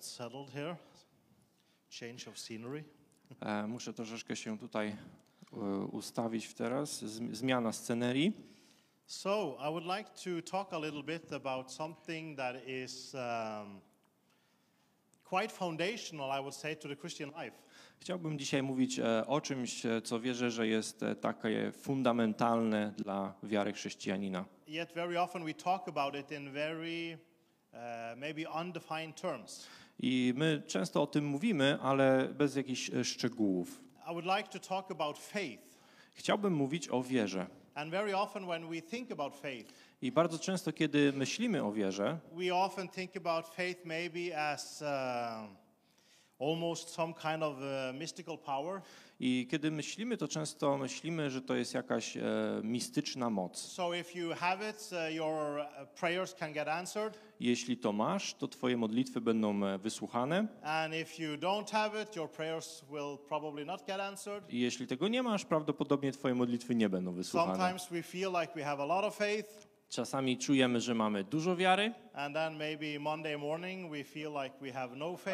get settled here. Change of scenery. E, Muszę troszeczkę się tutaj e, ustawić teraz. Zmiana scenerii. So, I would like to talk a little bit about something that is um, quite foundational, I would say, to the Christian life. Chciałbym dzisiaj mówić e, o czymś, co wierzę, że jest takie fundamentalne dla wiary chrześcijanina. Yet, very often we talk about it in very uh, maybe undefined terms. I my często o tym mówimy, ale bez jakichś e, szczegółów. Chciałbym mówić o wierze. I bardzo często, kiedy myślimy o wierze, we often think about faith maybe as uh, almost some kind of uh, mystical power. I kiedy myślimy, to często myślimy, że to jest jakaś e, mistyczna moc. So if you have it, uh, your uh, prayers can get answered. Jeśli to masz, to twoje modlitwy będą e, wysłuchane. And if you don't have it, your prayers will probably not get answered. I jeśli tego nie masz, prawdopodobnie twoje modlitwy nie będą wysłuchane. Sometimes we feel like we have a lot of faith, Czasami czujemy, że mamy dużo wiary,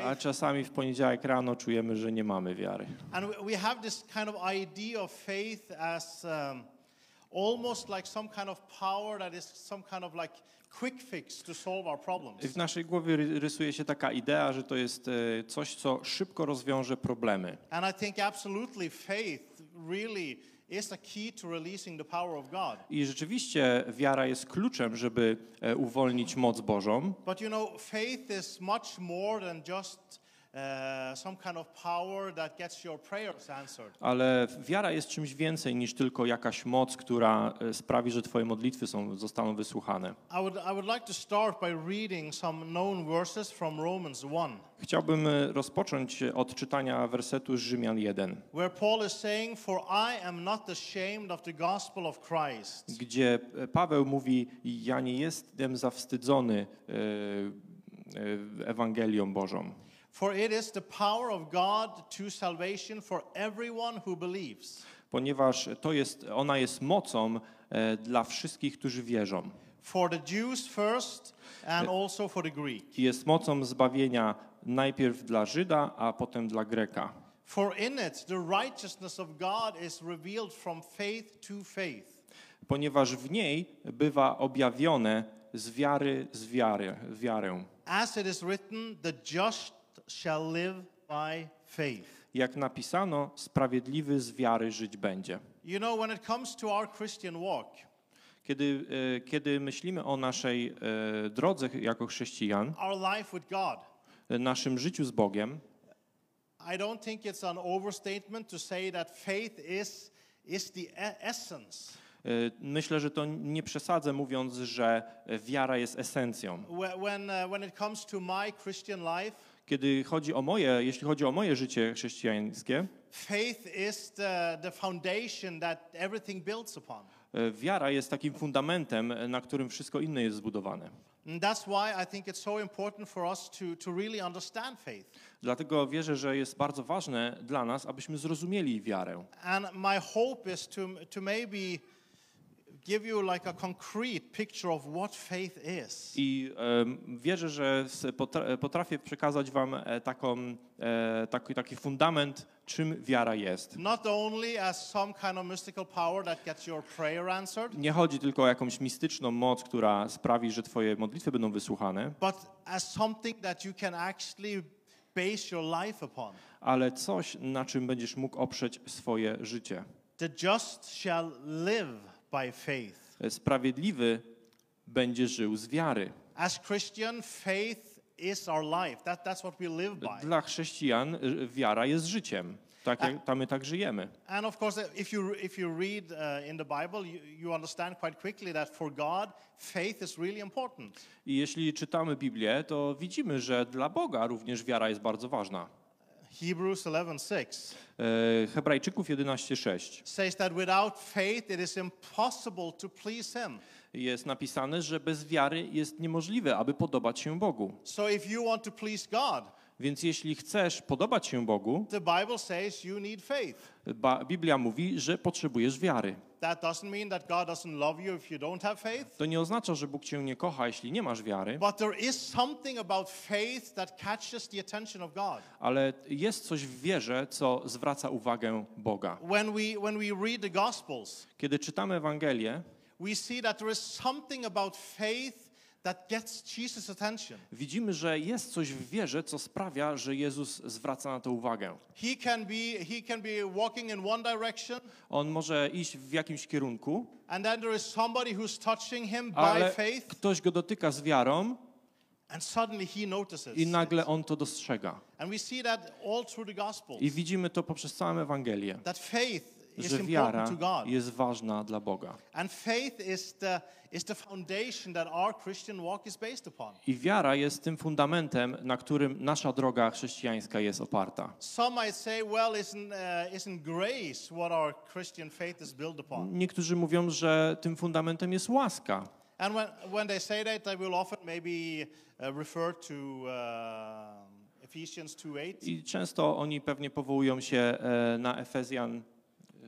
no a czasami w poniedziałek rano czujemy, że nie mamy wiary. And we- we have this kind of idea of faith as um, almost like some kind of power that is some kind of like quick fix to solve our problems. W naszej głowie ry- rysuje się taka idea, że to jest e, coś, co szybko rozwiąże problemy. And I think absolutely faith really I rzeczywiście wiara jest kluczem, żeby e, uwolnić moc Bożą, But you know, faith is much more than just ale wiara jest czymś więcej niż tylko jakaś moc, która e, sprawi, że twoje modlitwy są, zostaną wysłuchane. I would, I would like to start by reading some known verses from Romans 1, Chciałbym rozpocząć od czytania wersetu z Rzymian 1, where Paul is saying, For I am not ashamed of the gospel of Christ. gdzie e, Paweł mówi: Ja nie jestem zawstydzony e, Ewangelią Bożą. For it is the power of God to salvation for everyone who believes. ponieważ to jest, ona jest mocą e, dla wszystkich, którzy wierzą. For the Jews first, and also for the Greek. Jest mocą zbawienia najpierw dla Żyda, a potem dla Greka. For in it the righteousness of God is revealed from faith to faith. Ponieważ w niej bywa objawione z wiary z wiary, wiarę. As it is written, the just shall live by faith. Jak napisano, sprawiedliwy z wiary żyć będzie. You know, when it comes to our Christian walk, Kiedy, e, kiedy myślimy o naszej e, drodze jako chrześcijan, our life with God, e, naszym życiu z Bogiem, I don't think it's an overstatement to say that faith is, is the e- essence. e, myślę, że to nie przesadzę mówiąc, że wiara jest esencją. Wh- When, when it comes to my Christian life, Kiedy chodzi o moje, jeśli chodzi o moje życie chrześcijańskie, faith is the, the foundation that everything builds upon. e, wiara jest takim fundamentem, na którym wszystko inne jest zbudowane. Dlatego wierzę, że jest bardzo ważne dla nas, abyśmy zrozumieli wiarę. And my hope is to, to maybe give you like a concrete picture of what faith is. I em, wierzę, że potra- potrafię przekazać wam e, taką, e, taki, taki fundament, czym wiara jest. Not only as some kind of mystical power that gets your prayer answered, Nie chodzi tylko o jakąś mistyczną moc, która sprawi, że twoje modlitwy będą wysłuchane, but as something that you can actually base your life upon. ale coś, na czym będziesz mógł oprzeć swoje życie. The just shall live by faith. E, Sprawiedliwy będzie żył z wiary. As Christian, faith is our life. That, that's what we live by. Dla chrześcijan y, wiara jest życiem. Tak jak tam my tak żyjemy. And of course, if you, if you read uh, in the Bible, you, you understand quite quickly that for God, faith is really important. I jeśli czytamy Biblię, to widzimy, że dla Boga również wiara jest bardzo ważna. Hebrews 11:6 E, Hebrajczyków 11:6 says that without faith it is impossible to please him. jest napisane, że bez wiary jest niemożliwe, aby podobać się Bogu. So if you want to please God, Więc jeśli chcesz podobać się Bogu, the Bible says you need faith. ba- Biblia mówi, że potrzebujesz wiary. That doesn't mean that God doesn't love you if you don't have faith. To nie oznacza, że Bóg cię nie kocha, jeśli nie masz wiary, But there is something about faith that catches the attention of God. ale jest coś w wierze, co zwraca uwagę Boga. When we, when we read the Gospels, Kiedy czytamy Ewangelię, we see that there is something about faith that gets Jesus' attention. widzimy, że jest coś w wierze, co sprawia, że Jezus zwraca na to uwagę. He can be, he can be walking in one direction, On może iść w jakimś kierunku, and then there is somebody who's touching him by ale faith, ktoś go dotyka z wiarą and suddenly he notices. i nagle on to dostrzega. And we see that all through the Gospels. I widzimy to poprzez całą Ewangelię, That faith że wiara jest ważna dla Boga. I wiara jest tym fundamentem, na którym nasza droga chrześcijańska jest oparta. Uh? Niektórzy mówią, że tym fundamentem jest łaska. And when, when they say that, they will often maybe uh, refer to uh, Ephesians 2.8. I często oni pewnie powołują się e, na Efezjan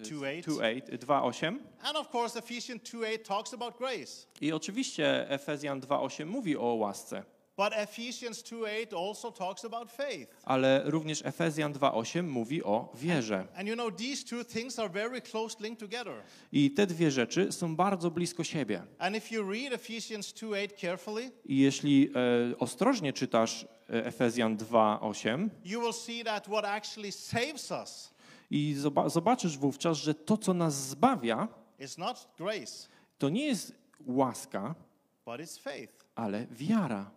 2:8. 2:8, 2:8. And of course, Ephesians 2.8 talks about grace. I oczywiście Efezjan 2:8 mówi o łasce, But Ephesians 2.8 also talks about faith. ale również Efezjan 2:8 mówi o wierze. And you know, these two things are very close linked together. I te dwie rzeczy są bardzo blisko siebie. And if you read Ephesians 2.8 carefully, I jeśli e, ostrożnie czytasz e, Efezjan 2:8 you will see that what actually saves us i zoba- zobaczysz wówczas, że to co nas zbawia, to nie jest łaska, ale wiara.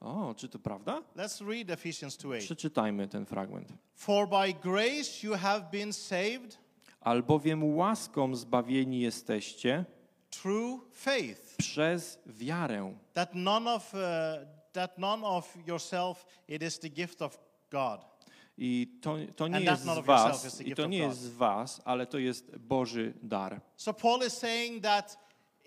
O, czy to prawda? Let's read Ephesians 2.8. Przeczytajmy ten fragment. For by grace you have been saved Albowiem łaską zbawieni jesteście through faith, przez wiarę. that none of, uh, that none of yourself, it is the gift of God. I to, to nie jest z was, i to nie jest z was, ale to jest Boży dar. So Paul is saying that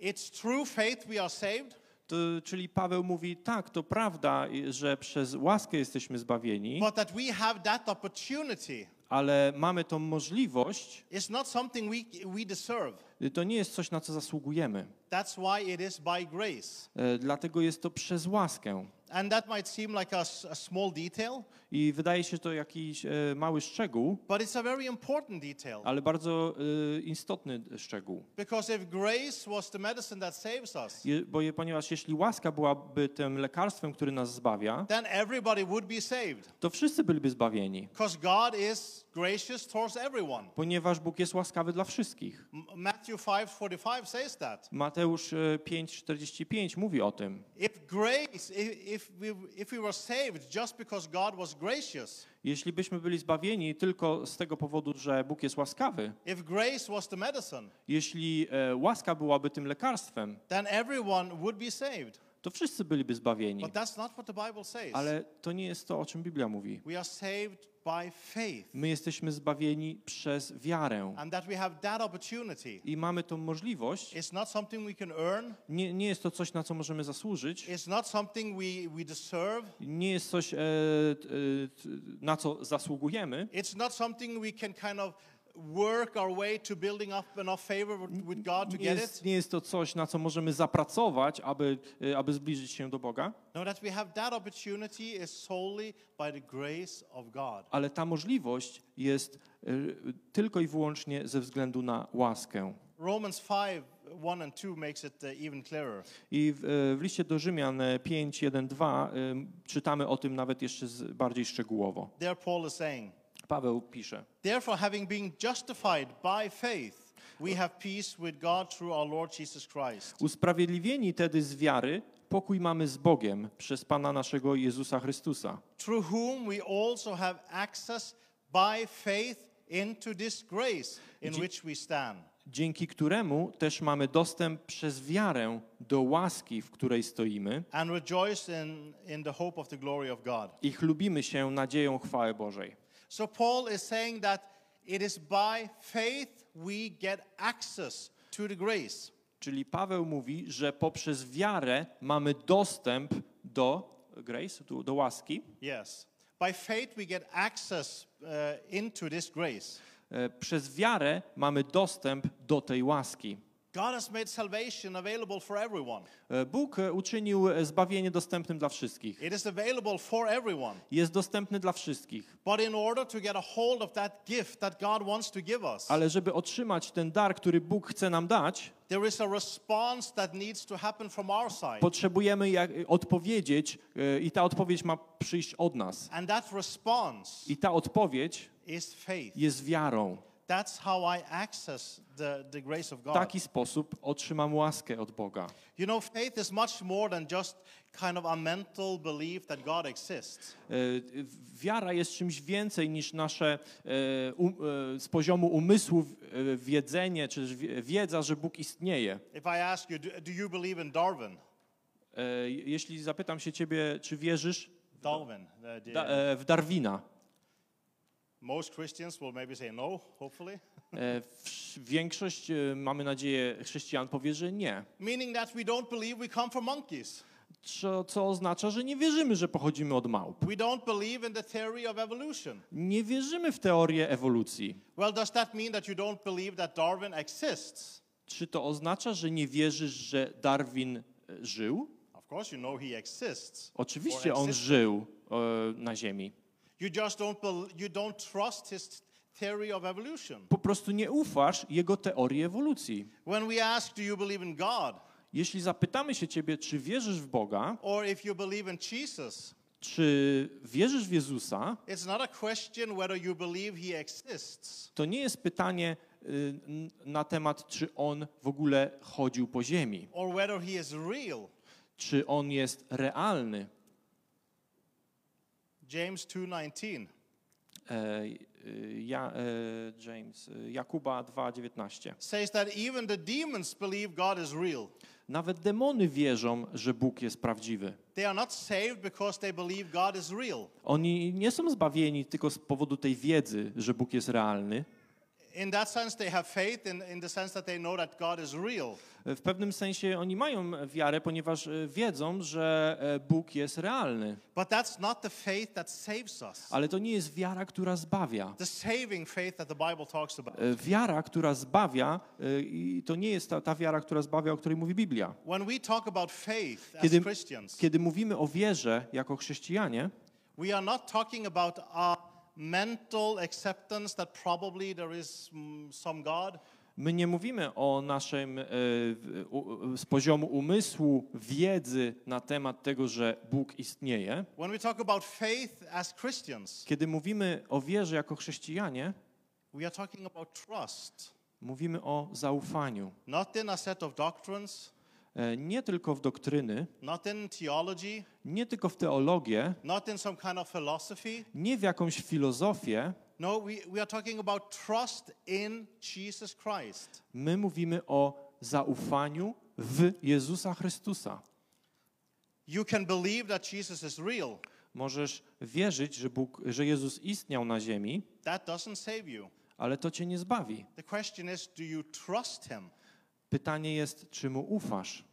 it's faith we are saved, To, czyli Paweł mówi, tak, to prawda, że przez łaskę jesteśmy zbawieni, but that we have that opportunity. ale mamy tą możliwość, It's not something we, we deserve. to nie jest coś, na co zasługujemy. That's why it is by grace. E, Dlatego jest to przez łaskę. And that might seem like a, a small detail, I wydaje się to jakiś e, mały szczegół, but it's a very important detail. ale bardzo e, istotny szczegół. Because if grace was the medicine that saves us, Je, bo je, ponieważ jeśli łaska byłaby tym lekarstwem, który nas zbawia, then everybody would be saved. to wszyscy byliby zbawieni, Because God is gracious towards everyone. ponieważ Bóg jest łaskawy dla wszystkich. M- Matthew 5:45 says that. Mateusz e, 5,45 mówi o tym. If grace, if, if, we, if we were saved just because God was gracious, Jeśli byśmy byli zbawieni tylko z tego powodu, że Bóg jest łaskawy, if grace was the medicine, jeśli e, łaska byłaby tym lekarstwem, then everyone would be saved. To wszyscy byliby zbawieni. Ale to nie jest to, o czym Biblia mówi. My jesteśmy zbawieni przez wiarę. I mamy tą możliwość. Nie, nie jest to coś, na co możemy zasłużyć. Nie jest coś, e, e, na co zasługujemy. It's not something we can kind of work our way to building up enough favor with- God to Nie get jest, it. nie jest to coś, na co możemy zapracować, aby, e, aby zbliżyć się do Boga. No, that we have that opportunity is solely by the grace of God. Ale ta możliwość jest e, tylko i wyłącznie ze względu na łaskę. Romans 5, 1 and 2 makes it uh, even clearer. I w, e, w liście do Rzymian e, 5, 1, 2 e, czytamy o tym nawet jeszcze bardziej szczegółowo. There Paul is saying, Paweł pisze. Therefore, having been justified by faith, we have peace with God through our Lord Jesus Christ. Usprawiedliwieni tedy z wiary, pokój mamy z Bogiem przez Pana naszego Jezusa Chrystusa, through whom we also have access by faith into this grace in which we stand. dzięki któremu też mamy dostęp przez wiarę do łaski, w której stoimy And rejoice in, in the hope of the glory of God. i chlubimy się nadzieją chwały Bożej. So, Paul is saying that it is by faith we get access to the grace. Czyli Paweł mówi, że poprzez wiarę mamy dostęp do grace, tu- do łaski. Yes. By faith, we get access uh, into this grace. E, Przez wiarę mamy dostęp do tej łaski. God has made salvation available for everyone. E, Bóg e, uczynił e, zbawienie dostępnym dla wszystkich. It is available for everyone. Jest dostępny dla wszystkich. But in order to get a hold of that gift that God wants to give us, Ale żeby otrzymać ten dar, który Bóg chce nam dać, there is a response that needs to happen from our side. potrzebujemy jak, odpowiedzieć i ta odpowiedź ma przyjść od nas. And that response I ta odpowiedź is faith. jest wiarą. That's how I access the, the grace of W God. taki sposób otrzymam łaskę od Boga. You know, faith is much more than just kind of a mental belief that God exists. E, Wiara jest czymś więcej niż nasze e, um, e, z poziomu umysłu e, wiedzenie, czy też wie- wiedza, że Bóg istnieje. If I ask you, do, do you believe in Darwin? E, Jeśli zapytam się ciebie, czy wierzysz Darwin. the- da, e, w Darwina, most Christians will maybe say no, hopefully. e, większość, e, mamy nadzieję, chrześcijan powie, że nie. Meaning that we don't believe we come from monkeys. Co, co oznacza, że nie wierzymy, że pochodzimy od małp. We don't believe in the theory of evolution. Nie wierzymy w teorię ewolucji. Well, does that mean that you don't believe that Darwin exists? Czy to oznacza, że nie wierzysz, że Darwin e, żył? Of course, you know he exists. Oczywiście on żył e, na Ziemi. You just don't you don't trust his theory of evolution. Po prostu nie ufasz jego teorii ewolucji. When we ask, do you believe in God? Jeśli zapytamy się ciebie, czy wierzysz w Boga, Or if you believe in Jesus, czy wierzysz w Jezusa, it's not a question whether you believe he exists. to nie jest pytanie y, na temat, czy on w ogóle chodził po ziemi, czy on jest realny. James 2:19. E, y, ja, e, James, y, Jakuba 2,19. says that even the demons believe God is real. Nawet demony wierzą, że Bóg jest prawdziwy. They are not saved because they believe God is real. Oni nie są zbawieni tylko z powodu tej wiedzy, że Bóg jest realny. In that sense, they have faith in, in the sense that they know that God is real. W pewnym sensie oni mają wiarę, ponieważ e, wiedzą, że e, Bóg jest realny. But that's not the faith that saves us. Ale to nie jest wiara, która zbawia. The saving faith that the Bible talks about. E, Wiara, która zbawia, i to nie jest ta, ta wiara, która zbawia, o której mówi Biblia. When we talk about faith as Kiedy, Christians, kiedy mówimy o wierze jako chrześcijanie, we are not talking about a mental acceptance that probably there is mm, some God. my nie mówimy o naszym e, z poziomu umysłu, wiedzy na temat tego, że Bóg istnieje. When we talk about faith as Christians, Kiedy mówimy o wierze jako chrześcijanie, we are talking about trust, mówimy o zaufaniu. not in a set of doctrines, Nie tylko w doktryny, theology, nie tylko w teologię, kind of nie w jakąś filozofię. No, we, we. My mówimy o zaufaniu w Jezusa Chrystusa. You can believe that Jesus is real. Możesz wierzyć, że, Bóg, że Jezus istniał na ziemi, ale to cię nie zbawi. The question is, do you trust him? Pytanie jest, czy mu ufasz?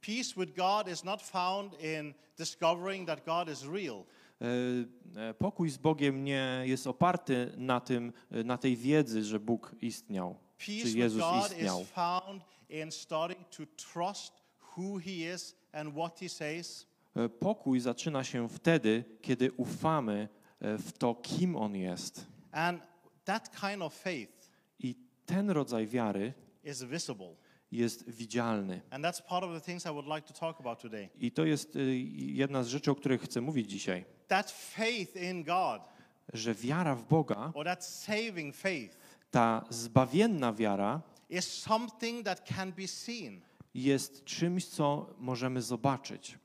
Peace with God is not found in discovering that God is real. E, e, Pokój z Bogiem nie jest oparty na, tym, e, na tej wiedzy, że Bóg istniał, Peace czy Jezus God istniał. is found in starting to trust who he is and what he says. Pokój zaczyna się wtedy, kiedy ufamy w to, kim On jest. And that kind of faith ten rodzaj wiary jest widzialny. I to jest y, jedna z rzeczy, o których chcę mówić dzisiaj. Że wiara w Boga, ta zbawienna wiara, is something that can be seen. Jest czymś, co możemy zobaczyć.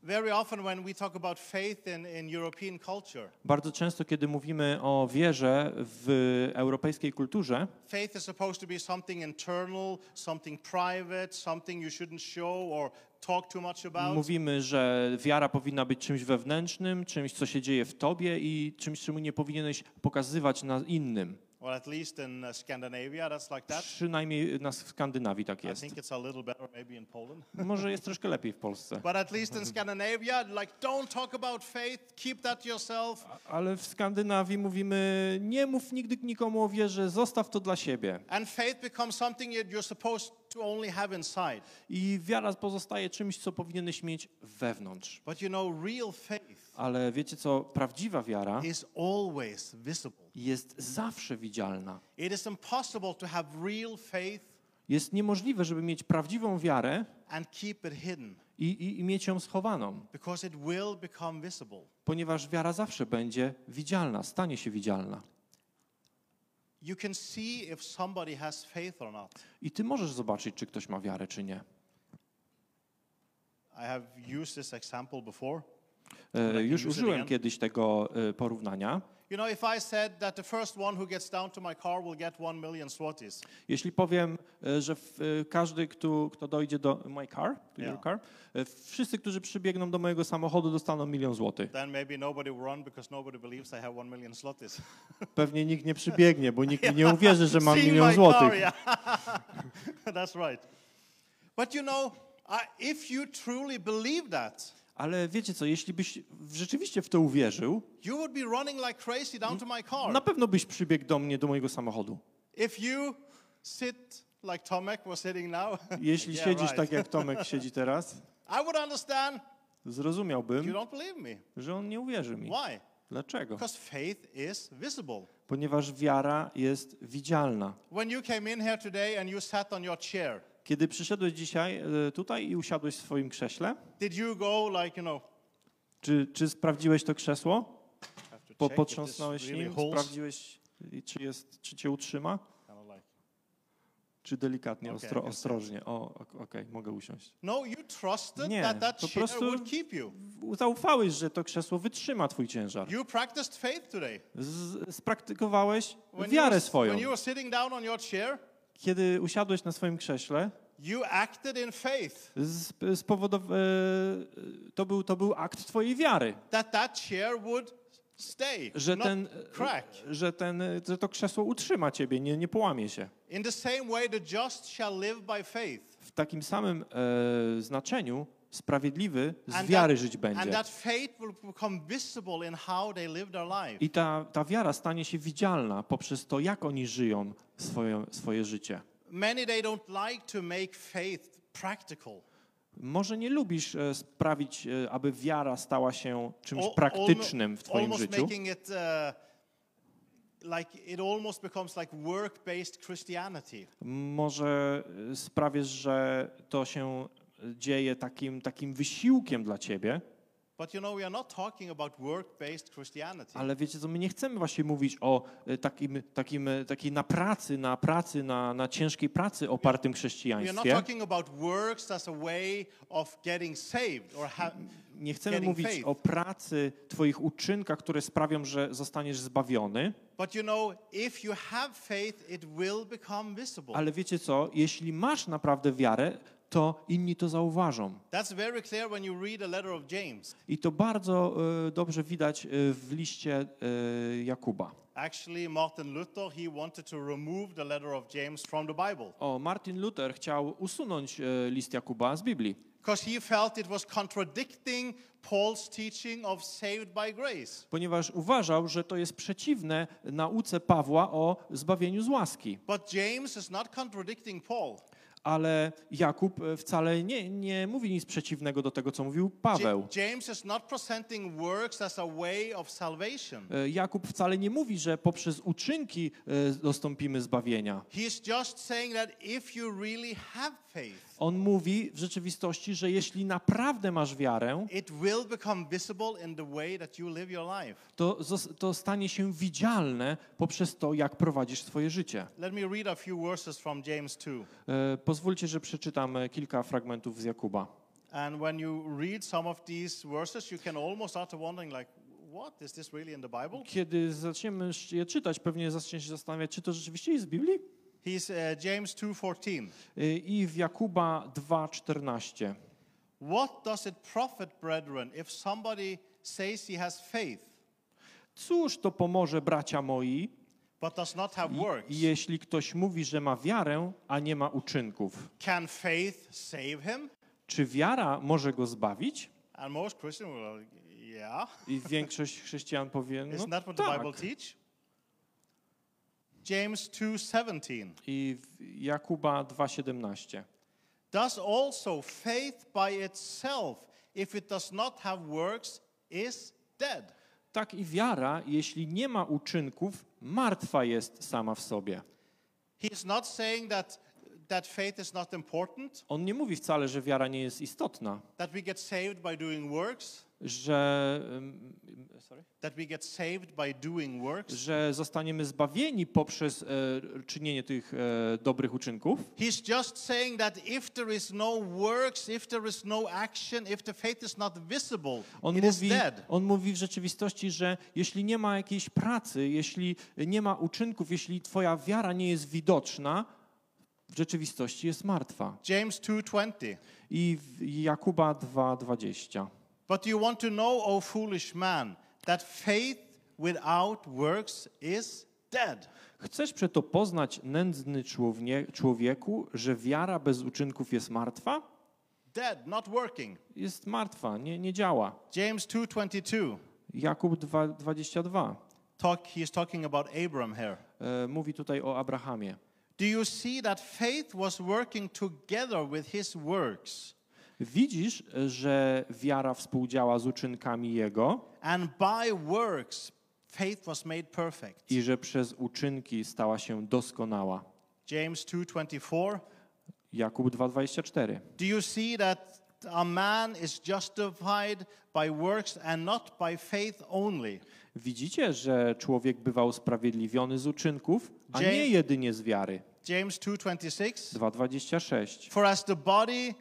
Bardzo często, kiedy mówimy o wierze w europejskiej kulturze, faith is supposed to be something internal, something private, something you shouldn't show or talk too much about. mówimy, że wiara powinna być czymś wewnętrznym, czymś, co się dzieje w tobie i czymś, czemu nie powinieneś pokazywać na innym. Or at least in uh, Scandinavia, that's like that. Przynajmniej nas w Skandynawii tak I jest. think it's a little better maybe in Poland. Może jest troszkę lepiej w Polsce. But at least in Scandinavia, like, don't talk about faith, keep that yourself. Ale w Skandynawii mówimy, nie mów nigdy nikomu o wierze, zostaw to dla siebie. And faith becomes something you're supposed to only have inside. I wiara pozostaje czymś, co powinieneś mieć wewnątrz. But you know, real faith Ale wiecie co? Prawdziwa wiara jest zawsze widzialna. Jest niemożliwe, żeby mieć prawdziwą wiarę i, i, i mieć ją schowaną, ponieważ wiara zawsze będzie widzialna, stanie się widzialna. I ty możesz zobaczyć, czy ktoś ma wiarę, czy nie. I have used this example before. E, Już użyłem kiedyś tego e, porównania. Car Jeśli powiem, e, że każdy, kto, kto dojdzie do my car, to your Yeah. car, e, wszyscy, którzy przybiegną do mojego samochodu, dostaną milion złotych. Pewnie nikt nie przybiegnie, bo nikt mi nie uwierzy, że mam milion złotych. car. That's right. But you know, if you truly believe that, Ale wiecie co, jeśli byś rzeczywiście w to uwierzył, na pewno byś przybiegł do mnie, do mojego samochodu. Jeśli siedzisz tak jak Tomek siedzi teraz, zrozumiałbym, don't believe me. że on nie uwierzy mi. Dlaczego? Ponieważ wiara jest widzialna. When you came in here today and you sat on your chair, Kiedy przyszedłeś dzisiaj e, tutaj i usiadłeś w swoim krześle, did you go like, you know, czy, czy sprawdziłeś to krzesło? Po, potrząsnąłeś nim, sprawdziłeś, czy, jest, czy cię utrzyma? Czy delikatnie, Okej, ostro, ostrożnie? O, ok- okej, mogę usiąść. No, you trusted Nie, that that po prostu- you. Zaufałeś, że to krzesło wytrzyma twój ciężar. You practiced faith today. Z, spraktykowałeś When you, wiarę were, swoją. when you were sitting down on your chair, Kiedy usiadłeś na swoim krześle, you acted in faith e, to, był, to był akt twojej wiary, that that chair would stay, że, ten, crack. że, ten, że to krzesło utrzyma ciebie, nie, nie połamie się. In the same way, the just shall live by faith. W takim samym e, znaczeniu sprawiedliwy z wiary żyć będzie. I ta, ta wiara stanie się widzialna poprzez to, jak oni żyją swoje, swoje życie. Może nie lubisz e, sprawić, e, aby wiara stała się czymś praktycznym w twoim życiu. Christianity. Może e, sprawisz, że to się dzieje takim, takim wysiłkiem dla ciebie, you know, ale wiecie co, my nie chcemy właśnie mówić o e, takim, takim, e, takiej na pracy, na pracy, na, na ciężkiej pracy opartym chrześcijaństwie. Nie chcemy mówić faith. o pracy, twoich uczynkach, które sprawią, że zostaniesz zbawiony, you know, faith, ale wiecie co, jeśli masz naprawdę wiarę, to inni to zauważą. That's very clear when you read a letter of James. I to bardzo e, dobrze widać e, w liście e, Jakuba. Actually, Martin Luther, he wanted to remove the letter of James from the Bible O, Martin Luther chciał usunąć e, list Jakuba z Biblii, because he felt it was contradicting Paul's teaching of saved by grace. ponieważ uważał, że to jest przeciwne nauce Pawła o zbawieniu z łaski. But James is not contradicting Paul. Ale Jakub e, wcale nie, nie mówi nic przeciwnego do tego, co mówił Paweł. E, Jakub wcale nie mówi, że poprzez uczynki e, dostąpimy zbawienia. On mówi w rzeczywistości, że jeśli naprawdę masz wiarę, to, to stanie się widzialne poprzez to, jak prowadzisz swoje życie. Let me read a few verses from James 2. Pozwólcie, że przeczytam e, kilka fragmentów z Jakuba. And when you read some of these verses, you can almost start to wondering, like, what is this really in the Bible? Kiedy zaczniemy je czytać, pewnie zaczniesz się zastanawiać, czy to rzeczywiście jest w Biblii? He's uh, James 2:14. E, I w Jakuba 2,14. What does it profit, brethren, if somebody says he has faith, Cóż to pomoże, bracia moi, but does not have I, works, I jeśli ktoś mówi, że ma wiarę, a nie ma uczynków, can faith save him? czy wiara może go zbawić? And most Christians will, yeah. I większość chrześcijan powie, no Isn't that what the tak. Bible teach? James 2:17. I Jakuba 2,17. Does also faith by itself, if it does not have works, is dead. Tak i wiara, jeśli nie ma uczynków, martwa jest sama w sobie. He's not saying that that faith is not important, On nie mówi wcale, że wiara nie jest istotna, that we get saved by doing works, że, sorry? that we get saved by doing works. że zostaniemy zbawieni poprzez e, czynienie tych e, dobrych uczynków. He's just saying that if there is no works, if there is no action, if the faith is not visible, On it is mówi, dead. on mówi w rzeczywistości, że jeśli nie ma jakiejś pracy, jeśli nie ma uczynków, jeśli twoja wiara nie jest widoczna, w rzeczywistości jest martwa. James 2:20. I Jakuba 2,20. But you want to know, O foolish man, that faith without works is dead. Chcesz przeto poznać, nędzny człowie, człowieku, że wiara bez uczynków jest martwa? Dead, not working. Jest martwa, nie, nie działa. James 2:22. Jakub 2,22 Talk, he's talking about Abram here. e, mówi tutaj o Abrahamie. Do you see that faith was working together with his works? Widzisz, że wiara współdziała z uczynkami Jego And by works, faith was made perfect. i że przez uczynki stała się doskonała. James 2:24. Jakub 2,24. Do you see that a man is justified by works and not by faith only? Widzicie, że człowiek bywa usprawiedliwiony z uczynków, a nie jedynie z wiary. James 2:26. 2,26. For as the body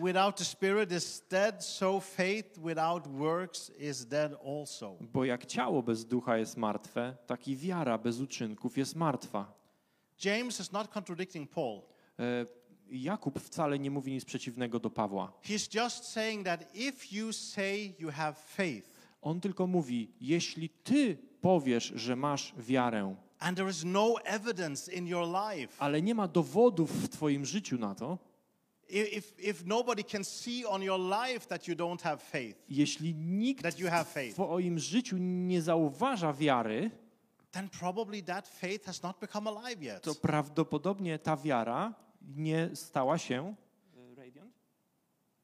without the spirit is dead, so faith without works is dead also. Bo jak ciało bez ducha jest martwe, tak i wiara bez uczynków jest martwa. James is not contradicting Paul. E, Jakub wcale nie mówi nic przeciwnego do Pawła. He's just saying that if you say you have faith On tylko mówi, jeśli ty powiesz, że masz wiarę, and there is no evidence in your life, ale nie ma dowodów w twoim życiu na to, if, if nobody can see on your life that you don't have faith, jeśli nikt That you have w faith. twoim życiu nie zauważa wiary, then probably that faith has not become alive yet. to prawdopodobnie ta wiara nie stała się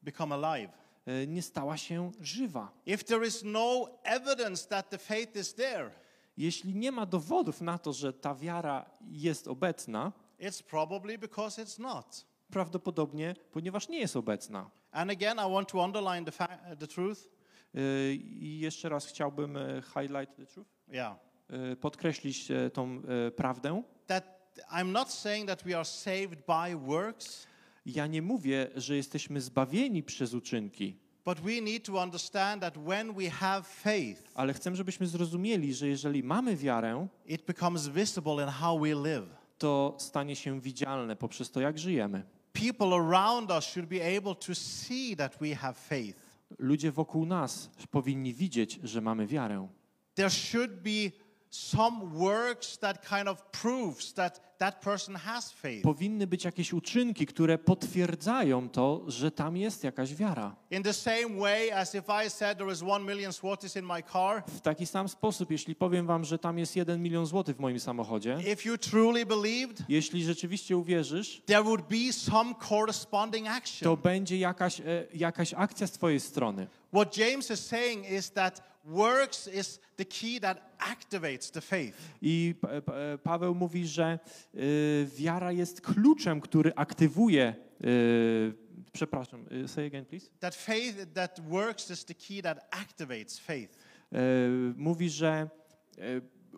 Become alive. e, nie stała się żywa. If there is no evidence that the faith is there, Jeśli nie ma dowodów na to, że ta wiara jest obecna, it's probably because it's not. Prawdopodobnie ponieważ nie jest obecna. And again, I want to underline the, the truth. E, I jeszcze raz chciałbym e, highlight the truth, Yeah. e, podkreślić e, tą e, prawdę. That I'm not saying that we are saved by works, Ja nie mówię, że jesteśmy zbawieni przez uczynki, but we need to understand that when we have faith, ale chcę, żebyśmy zrozumieli, że jeżeli mamy wiarę, it becomes visible in how we live. to stanie się widzialne poprzez to, jak żyjemy. People around us should be able to see that we have faith. Ludzie wokół nas powinni widzieć, że mamy wiarę. There should be some works that kind of proves that that person has faith. Powinny być jakieś uczynki, które potwierdzają to, że tam jest jakaś wiara. In the same way as if I said there is one million zlotys in my car, W taki sam sposób, jeśli powiem wam, że tam jest jeden milion złotych w moim samochodzie, if you truly believed, jeśli rzeczywiście uwierzysz, there would be some corresponding action. to będzie jakaś, e, jakaś akcja z twojej strony. What James is saying is that works is the key that activates the faith. I Pa- Pa- Paweł mówi, że y, wiara jest kluczem, który aktywuje. Y, przepraszam, y, say again, please. That faith, that works is the key that activates faith. Mówi, że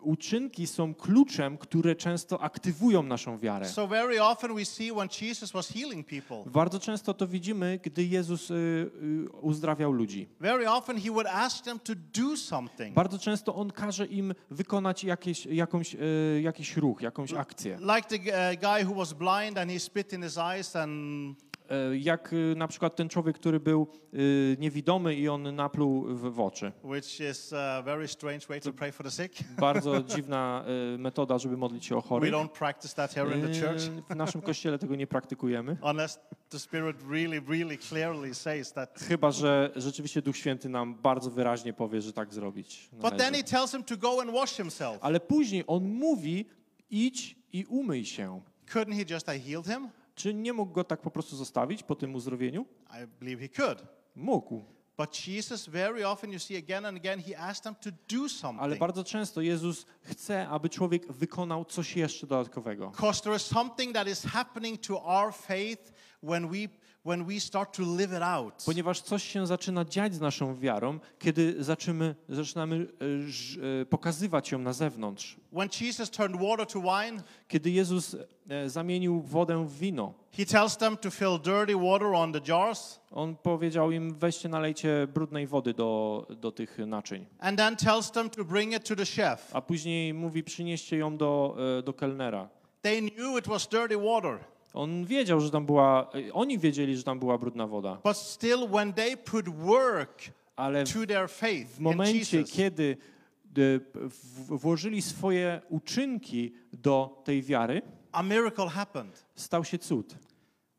uczynki są kluczem, które często aktywują naszą wiarę. So very often we see when Jesus was healing people, Bardzo często to widzimy, gdy Jezus y, y, uzdrawiał ludzi. very often he would ask them to do something. Bardzo często On każe im wykonać jakieś, jakąś, y, jakiś ruch, jakąś akcję. Like the uh, guy who was blind and he spit in his eyes and Jak y, na przykład ten człowiek, który był y, niewidomy i on napluł w, w oczy. which is a very strange way to pray for the sick. Bardzo dziwna metoda, żeby modlić się o chorych. W naszym kościele tego nie praktykujemy. Chyba, że rzeczywiście Duch Święty nam bardzo wyraźnie powie, że tak zrobić. But then należy. he tells him to go and wash himself. Ale później on mówi, idź i umyj się. Couldn't he just have healed him? Czy nie mógł go tak po prostu zostawić po tym uzdrowieniu? I believe he could. Mógł. But Jesus, very often you see again and again, he asked them to do Ale bardzo często Jezus chce, aby człowiek wykonał coś jeszcze dodatkowego. Because there is something that is happening to our faith when we when we start to live it out. Ponieważ coś się zaczyna dziać z naszą wiarą, kiedy zaczynamy, zaczynamy e, e, pokazywać ją na zewnątrz. When Jesus turned water to wine, Kiedy Jezus e, zamienił wodę w wino, he tells them to fill dirty water on the jars on powiedział im, weźcie nalejcie brudnej wody do, do tych naczyń. and then tells them to bring it to the chef. A później mówi, przynieście ją do, do kelnera. They knew it was dirty water, On wiedział, że tam była, e, oni wiedzieli, że tam była brudna woda, but still when they put work ale to their faith w momencie, kiedy e, w- włożyli swoje uczynki do tej wiary, a miracle happened. stał się cud.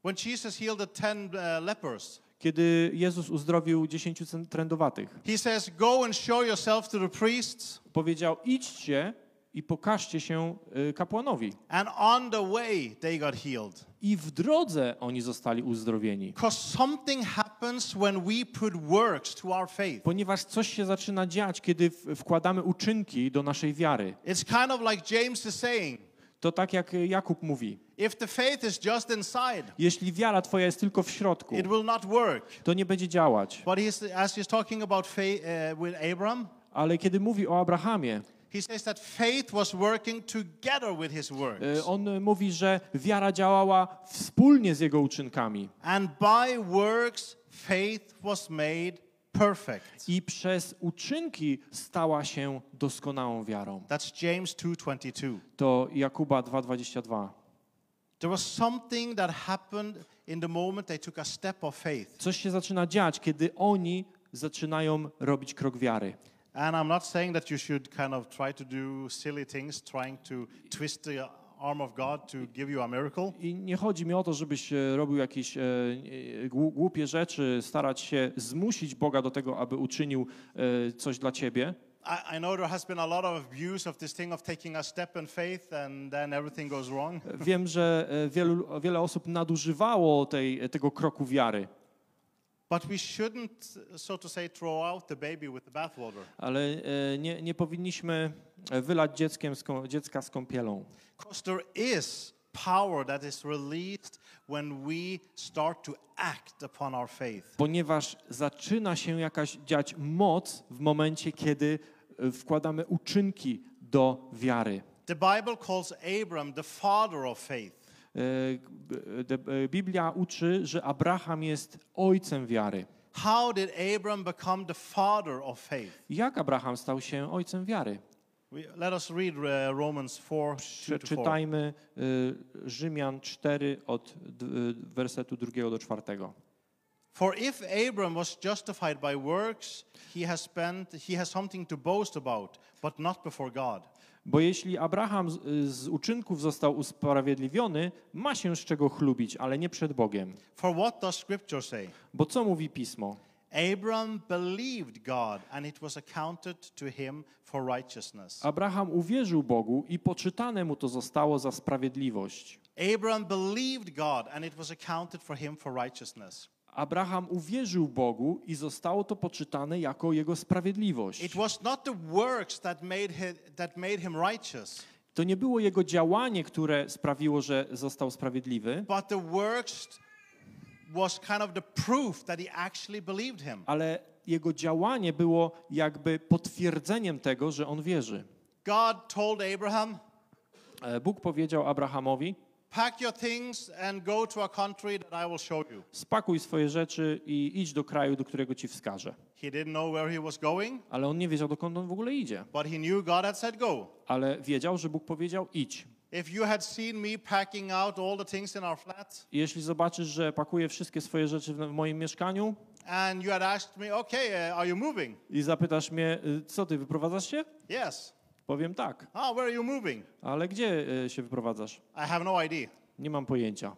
When Jesus healed the 10 uh, lepers, Kiedy Jezus uzdrowił dziesięciu trędowatych, he says, "Go and show yourself to the priests." powiedział, idźcie i pokażcie się e, kapłanowi. And on the way, they got healed. I w drodze oni zostali uzdrowieni. Something happens when we put works to our faith. Ponieważ coś się zaczyna dziać, kiedy wkładamy uczynki do naszej wiary. It's kind of like James is saying To tak jak Jakub mówi. if the faith is just inside, Jeśli wiara twoja jest tylko w środku, it will not work. to nie będzie działać. But he's, as he's talking about faith uh, with Abram, Ale kiedy mówi o Abrahamie, he says that faith was working together with his works. e, on mówi, że wiara działała wspólnie z jego uczynkami. And by works, faith was made perfect. I przez uczynki stała się doskonałą wiarą. That's James 2:22. To Jakuba 2,22. There was something that happened in the moment they took a step of faith. Coś się zaczyna dziać, kiedy oni zaczynają robić krok wiary. And I'm not saying that you should kind of try to do silly things, trying to twist the arm of God to give you a miracle. I nie chodzi mi o to, żebyś e, robił jakieś e, e, głu- głupie rzeczy, starać się zmusić Boga do tego, aby uczynił e, coś dla ciebie. Wiem, że e, wielu, wiele osób nadużywało tej, tego kroku wiary, ale e, nie, nie powinniśmy wylać dzieckiem dziecka z kąpielą. Because there is power that is released when we start to act upon our faith. Ponieważ zaczyna się jakaś dziać moc w momencie, kiedy e, wkładamy uczynki do wiary. The Bible calls Abram the father of faith. E, e, Biblia uczy, że Abraham jest ojcem wiary. How did Abram become the father of faith? Jak Abraham stał się ojcem wiary? Let us read uh, Romans 4 2 to 4. Przeczytajmy Rzymian 4 od wersetu drugiego do czwartego. For if Abram was justified by works, he has spent he has something to boast about, but not before God. Bo jeśli Abraham z, z uczynków został usprawiedliwiony, ma się z czego chlubić, ale nie przed Bogiem. For what does Scripture say? Bo co mówi Pismo? Abram believed God, and it was accounted to him for righteousness. Abraham uwierzył Bogu i poczytane mu to zostało za sprawiedliwość. Abram believed God, and it was accounted for him for righteousness. Abraham uwierzył Bogu i zostało to poczytane jako jego sprawiedliwość. It was not the works that made him, that made him righteous, To nie było jego działanie, które sprawiło, że został sprawiedliwy, but the works was kind of the proof that he actually believed him. ale jego działanie było jakby potwierdzeniem tego, że on wierzy. God told Abraham, E, Bóg powiedział Abrahamowi: Pack your things and go to a country that I will show you. Spakuj swoje rzeczy i idź do kraju, do którego ci wskażę. He didn't know where he was going, Ale on nie wiedział, dokąd on w ogóle idzie. but he knew God had said go. Ale wiedział, że Bóg powiedział: idź. If you had seen me packing out all the things in our flat Jeśli zobaczysz, że pakuję wszystkie swoje rzeczy w moim mieszkaniu and you had asked me, okay, uh, are you moving? i zapytasz mnie, y, co ty, wyprowadzasz się? Yes. Powiem tak. Oh, where are you moving? Ale gdzie y, się wyprowadzasz? I have no idea. Nie mam pojęcia.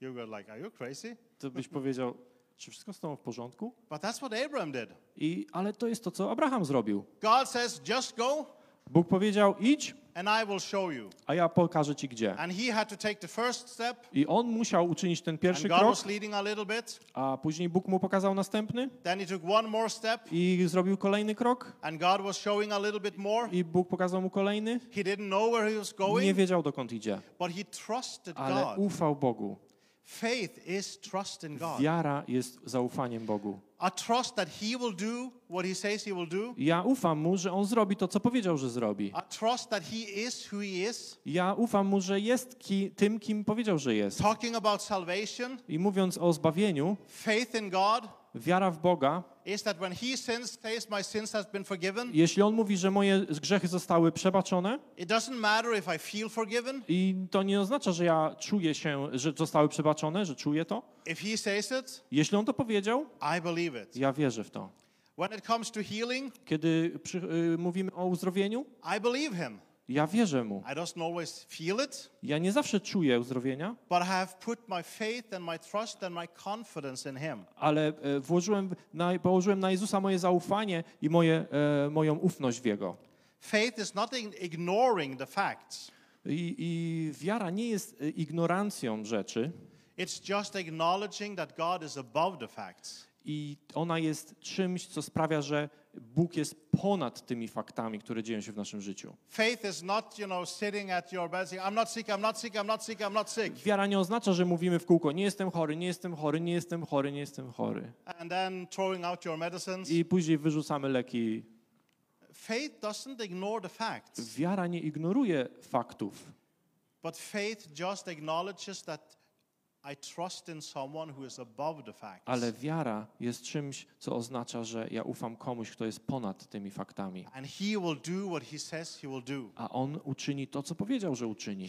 You like, are you crazy? To byś powiedział, czy wszystko z tobą w porządku? But that's what Abraham did. I, ale to jest to, co Abraham zrobił. God says, just go Bóg powiedział, idź, and I will show you. a ja pokażę ci gdzie. And he had to take the first step I on musiał uczynić ten pierwszy and krok, was leading a little bit. a później Bóg mu pokazał następny Then he took one more step i zrobił kolejny krok and God was showing a little bit more. i Bóg pokazał mu kolejny. He didn't know where he was Nie going, wiedział dokąd idzie, but he trusted ale God. ufał Bogu. Faith is trust in God. Wiara jest zaufaniem Bogu. A trust that he will do what he says he will do. Ja ufam mu, że on zrobi to, co powiedział, że zrobi. A trust that he is who he is. Ja ufam mu, że jest ki, tym, kim powiedział, że jest. Talking about salvation, I mówiąc o zbawieniu, faith in God wiara w Boga, jeśli on mówi, że moje grzechy zostały przebaczone, I to nie oznacza, że ja czuję się, że zostały przebaczone, że czuję to. Jeśli on to powiedział, ja wierzę w to. Kiedy przy, y, mówimy o uzdrowieniu, I believe him. Ja wierzę mu. It, Ja nie zawsze czuję uzdrowienia, ale e, włożyłem na, położyłem na Jezusa moje zaufanie i moje, e, moją ufność w Jego. Faith is not in ignoring the facts. I, I wiara nie jest e, ignorancją rzeczy, It's just acknowledging that God is above the facts. i ona jest czymś, co sprawia, że Bóg jest ponad tymi faktami, które dzieją się w naszym życiu. Wiara nie oznacza, że mówimy w kółko: Nie jestem chory, nie jestem chory, nie jestem chory, nie jestem chory. I później wyrzucamy leki. Wiara nie ignoruje faktów, but faith just acknowledges that ale wiara jest czymś, co oznacza, że ja ufam komuś, kto jest ponad tymi faktami. And he will do what he says he will do. A on uczyni to, co powiedział, że uczyni.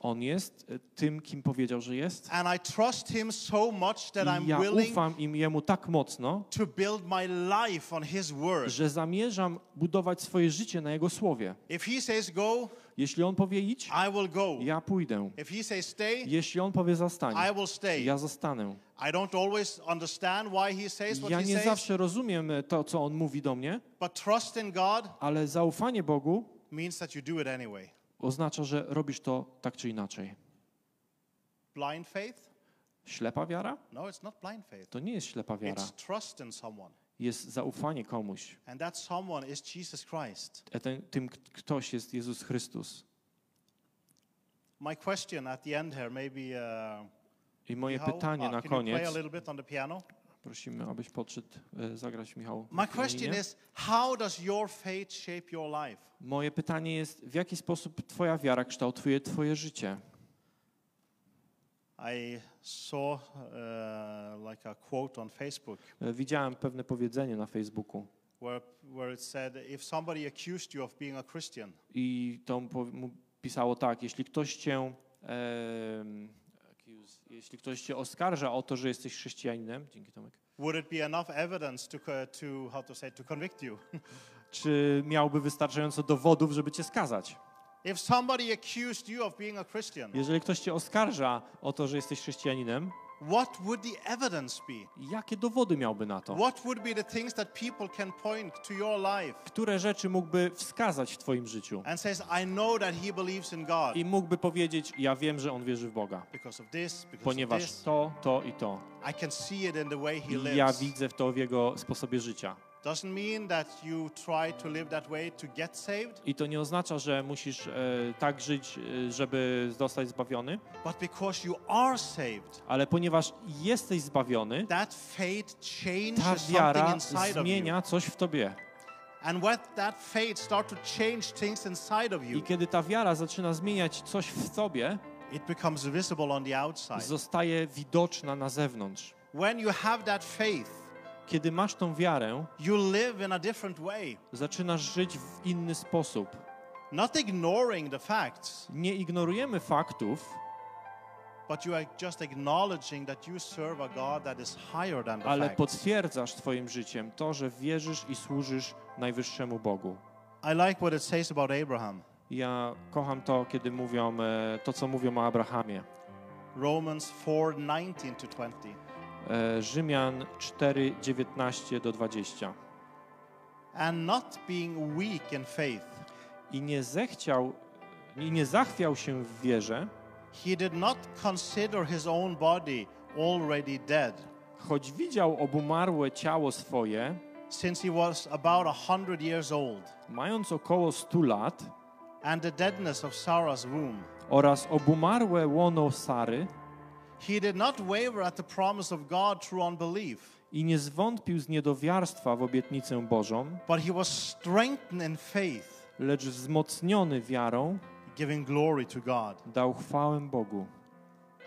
On jest e, tym, kim powiedział, że jest. And I trust him so much that I I'm ja willing ufam im jemu tak mocno, to build my life on his word. że zamierzam budować swoje życie na jego słowie. If he says go, Jeśli on powie idź, ja pójdę. Jeśli on powie zostań, ja zostanę. I don't always understand why he says what Ja nie zawsze rozumiem e, to, co on mówi do mnie, but trust in God ale zaufanie Bogu means that you do it anyway. oznacza, że robisz to tak czy inaczej. Blind faith? Ślepa wiara? No, it's not blind faith. To nie jest ślepa wiara. It's trust in someone. Jest zaufanie komuś. And that someone is Jesus Christ. E, Ten, tym ktoś jest Jezus Chrystus. My question at the end here, maybe uh, I moje Michał, pytanie uh, na koniec. a? Prosimy, abyś podszedł e, zagrać Michał. My question is, how does your faith shape your life? Moje pytanie jest, w jaki sposób Twoja wiara kształtuje Twoje życie? I saw uh, like a quote on Facebook E, Widziałem pewne powiedzenie na Facebooku where, where it said, if somebody accused you of being a Christian, i to mu pisało tak, jeśli ktoś Cię accuse, jeśli ktoś Cię oskarża o to, że jesteś chrześcijaninem, dzięki Tomek, would it be enough evidence to, to how to say, to convict you? czy miałby wystarczająco dowodów, żeby Cię skazać? If somebody accused you of being a Christian, Jeżeli ktoś Cię oskarża o to, że jesteś chrześcijaninem, what would the evidence be? jakie dowody miałby na to? What would be the things that people can point to your life Które rzeczy mógłby wskazać w Twoim życiu? and says, I know that he believes in God I mógłby powiedzieć, ja wiem, że on wierzy w Boga, because of this, because of ponieważ this. to, to i to. I can see it in the way he I ja lives. widzę w to w jego sposobie życia. Doesn't mean that you try to live that way to get saved, I to nie oznacza, że musisz e, tak żyć, e, żeby zostać zbawiony, but because you are saved, ale ponieważ jesteś zbawiony, that faith ta changes something wiara inside of you. zmienia coś w tobie. And when that faith start to change things inside of I kiedy ta wiara zaczyna zmieniać coś w tobie, it becomes visible on the outside. zostaje widoczna na zewnątrz. When you have that faith, Kiedy masz tą wiarę, you live in a different way. zaczynasz żyć w inny sposób. Not ignoring the facts, Nie ignorujemy faktów, but you are just acknowledging that you serve a God that is higher than the ale facts. potwierdzasz Twoim życiem to, że wierzysz i służysz najwyższemu Bogu. I like what it says about Abraham. Ja kocham to, kiedy mówią e, to, co mówią o Abrahamie. Romans 4 19 to 20. E, Rzymian 4, 19 do 20. And not being weak in faith, I nie zechciał, i nie zachwiał się w wierze, he did not consider his own body already dead, choć widział obumarłe ciało swoje, since he was about a hundred years old, mając około 100 lat, and the deadness of Sarah's womb. oraz obumarłe łono Sary, He did not waver at the promise of God through unbelief, i nie zwątpił z niedowiarstwa w obietnicę Bożą, but he was strengthened in faith, lecz wzmocniony wiarą giving glory to God. dał chwałę Bogu.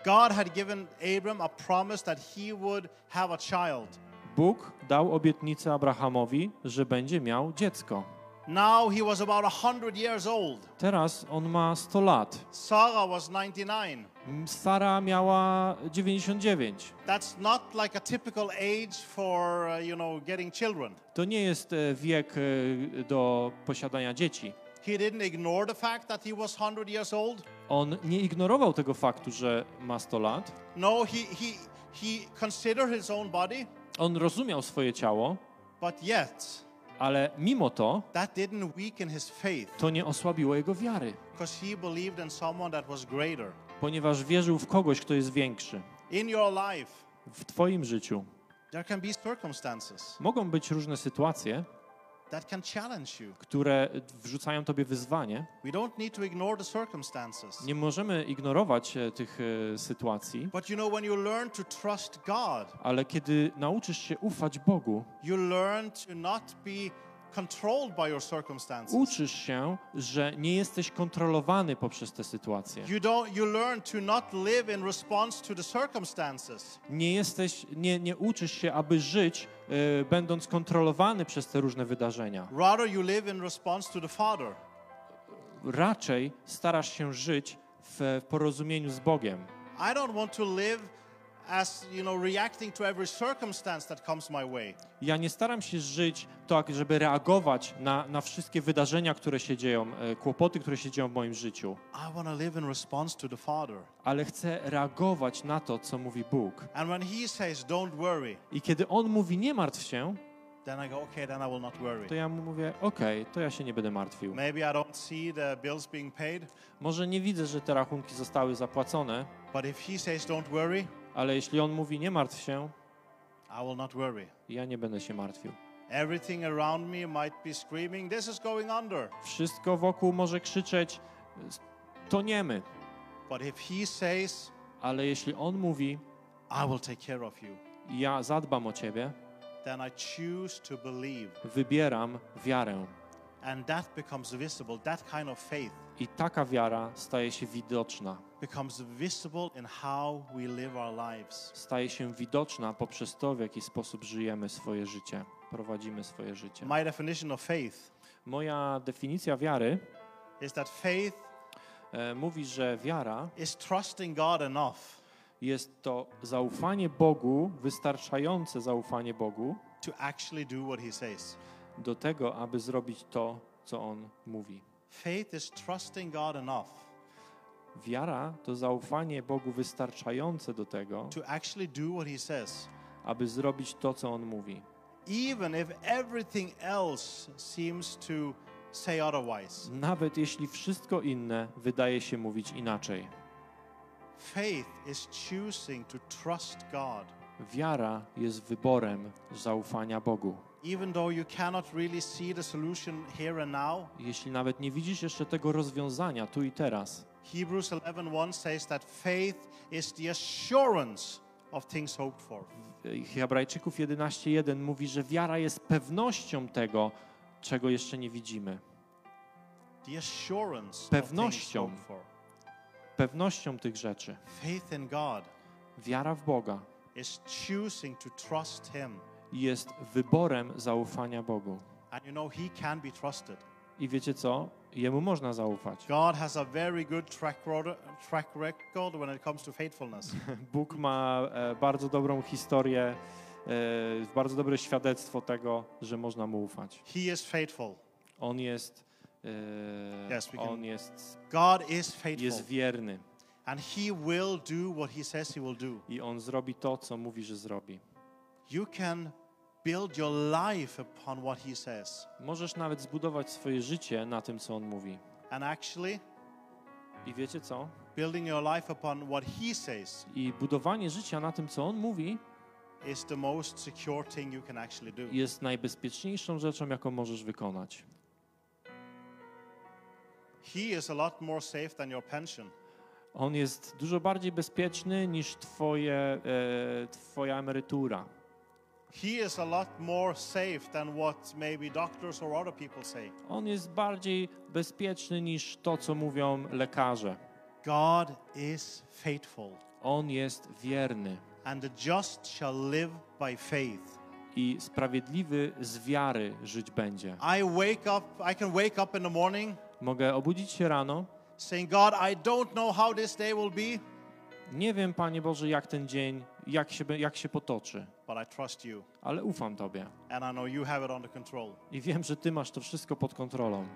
God had given Abram a promise that he would have a child. Bóg dał obietnicę Abrahamowi, że będzie miał dziecko. Now he was about a hundred years old. Teraz on ma 100 lat. Sarah was 99. Sara miała 99. That's not like a typical age for, uh, you know, getting children. To nie jest e, wiek e, do posiadania dzieci. He didn't ignore the fact that he was 100 years old. On nie ignorował tego faktu, że ma 100 lat. No, he, he, he considered his own body, On rozumiał swoje ciało, but yet ale mimo to that didn't weaken his faith to nie osłabiło jego wiary, because he believed in someone that was greater. Ponieważ wierzył w kogoś, kto jest większy. W Twoim życiu mogą być różne sytuacje, które wrzucają Tobie wyzwanie. Nie możemy ignorować tych sytuacji, ale kiedy nauczysz się ufać Bogu, you learn to not be uczysz się, że nie jesteś kontrolowany poprzez te sytuacje. You don't you learn to not live in response to the circumstances. Nie jesteś, nie, nie uczysz się, aby żyć, e, będąc kontrolowany przez te różne wydarzenia. Rather you live in response to the Father. Raczej starasz się żyć w porozumieniu z Bogiem. I don't want to live as, you know, reacting to every circumstance that comes my way. Ja nie staram się żyć tak, żeby reagować na, na wszystkie wydarzenia, które się dzieją, e, kłopoty, które się dzieją w moim życiu, I want to live in response to the Father. ale chcę reagować na to, co mówi Bóg. And when he says don't worry, I kiedy On mówi nie martw się, then I go, okay, then I will not worry. to ja mu mówię okej, to ja się nie będę martwił. Maybe I don't see the bills being paid, Może nie widzę, że te rachunki zostały zapłacone, but if he says don't worry, ale jeśli On mówi nie martw się, I will not worry. ja nie będę się martwił. Everything around me might be screaming, this is going under. Wszystko wokół może krzyczeć toniemy, But if he says, ale jeśli On mówi I will take care of you, ja zadbam o ciebie, then I choose to believe. wybieram wiarę. And that becomes visible. That kind of faith I taka wiara staje się widoczna. Staje się widoczna poprzez to, w jaki sposób żyjemy swoje życie, prowadzimy swoje życie. My definition of faith Moja definicja wiary is that faith e, mówi, że wiara is trusting God enough jest to zaufanie Bogu, wystarczające zaufanie Bogu do tego, aby zrobić to, co On mówi. Faith is trusting God enough Wiara to zaufanie Bogu wystarczające do tego, to actually do what he says. aby zrobić to, co On mówi. Even if everything else seems to say otherwise. Nawet jeśli wszystko inne wydaje się mówić inaczej. Faith is choosing to trust God. Wiara jest wyborem zaufania Bogu. Even though you cannot really see the solution here and now, Jeśli nawet nie widzisz jeszcze tego rozwiązania tu i teraz, Hebrews 11:1 says that faith is the assurance of things hoped for. Hebrajczyków 11:1 mówi, że wiara jest pewnością tego, czego jeszcze nie widzimy. The assurance Pewnością. Pewnością tych rzeczy. Faith in God Wiara w Boga is choosing to trust him. Jest wyborem zaufania Bogu. And you know he can be trusted. I wiecie co? Jemu można zaufać. God has a very good track, track record when it comes to faithfulness. Bóg ma e, bardzo dobrą historię, e, bardzo dobre świadectwo tego, że można mu ufać. he is faithful. On jest, e, Yes, we can- on jest, God is faithful. jest wierny And he will do what he says he will do. i on zrobi to, co mówi, że zrobi. You can build your life upon what he says. Możesz nawet zbudować swoje życie na tym, co on mówi. And actually, I wiecie co? building your life upon what he says I budowanie życia na tym, co on mówi, is the most secure thing you can actually do. jest najbezpieczniejszą rzeczą, jaką możesz wykonać. He is a lot more safe than your pension. On jest dużo bardziej bezpieczny niż twoje, e, twoja emerytura. On jest bardziej bezpieczny niż to, co mówią lekarze. God is faithful, On jest wierny and the just shall live by faith. i sprawiedliwy z wiary żyć będzie. I wake up, I can wake up in the morning Mogę obudzić się rano. saying, God, I don't know how this day will be, Nie wiem, Panie Boże, jak ten dzień, jak się, jak się potoczy, ale ufam Tobie I wiem, że Ty masz to wszystko pod kontrolą.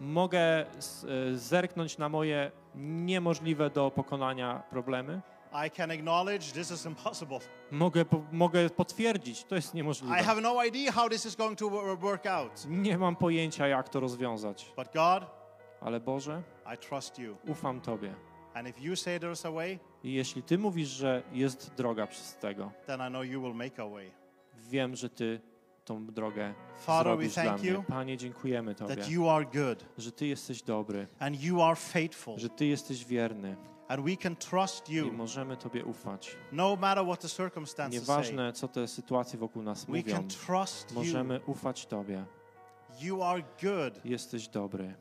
Mogę e, zerknąć na moje niemożliwe do pokonania problemy. I can acknowledge this is impossible. Mogę, po, mogę potwierdzić, to jest I niemożliwe. have no idea how this is going to wo- work out. Nie mam pojęcia, jak to rozwiązać, But God, ale Boże, I trust you. ufam Tobie. And if you say there's a way, I jeśli Ty mówisz, że jest droga przez tego, then I know you will make a way. wiem, że Ty tą drogę Father, we zrobisz dla mnie. Panie, dziękujemy Tobie, that you are good że Ty jesteś dobry, and you are faithful, że Ty jesteś wierny and we can trust i możemy Tobie ufać. no matter what the circumstances. Nieważne, co te sytuacje wokół nas We mówią, can trust you. możemy ufać Tobie. You are good Jesteś dobry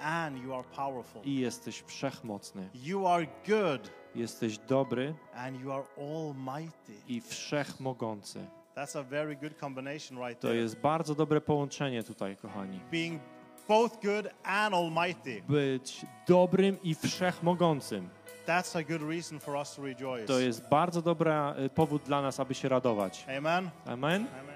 and you are powerful. i jesteś wszechmocny. You are good Jesteś dobry and you are almighty. i wszechmogący. That's a very good combination right To there. jest bardzo dobre połączenie tutaj, kochani. Being both good and almighty. Być dobrym i wszechmogącym. That's a good reason for us to rejoice. To jest bardzo dobry powód dla nas, aby się radować. Amen. Amen? Amen.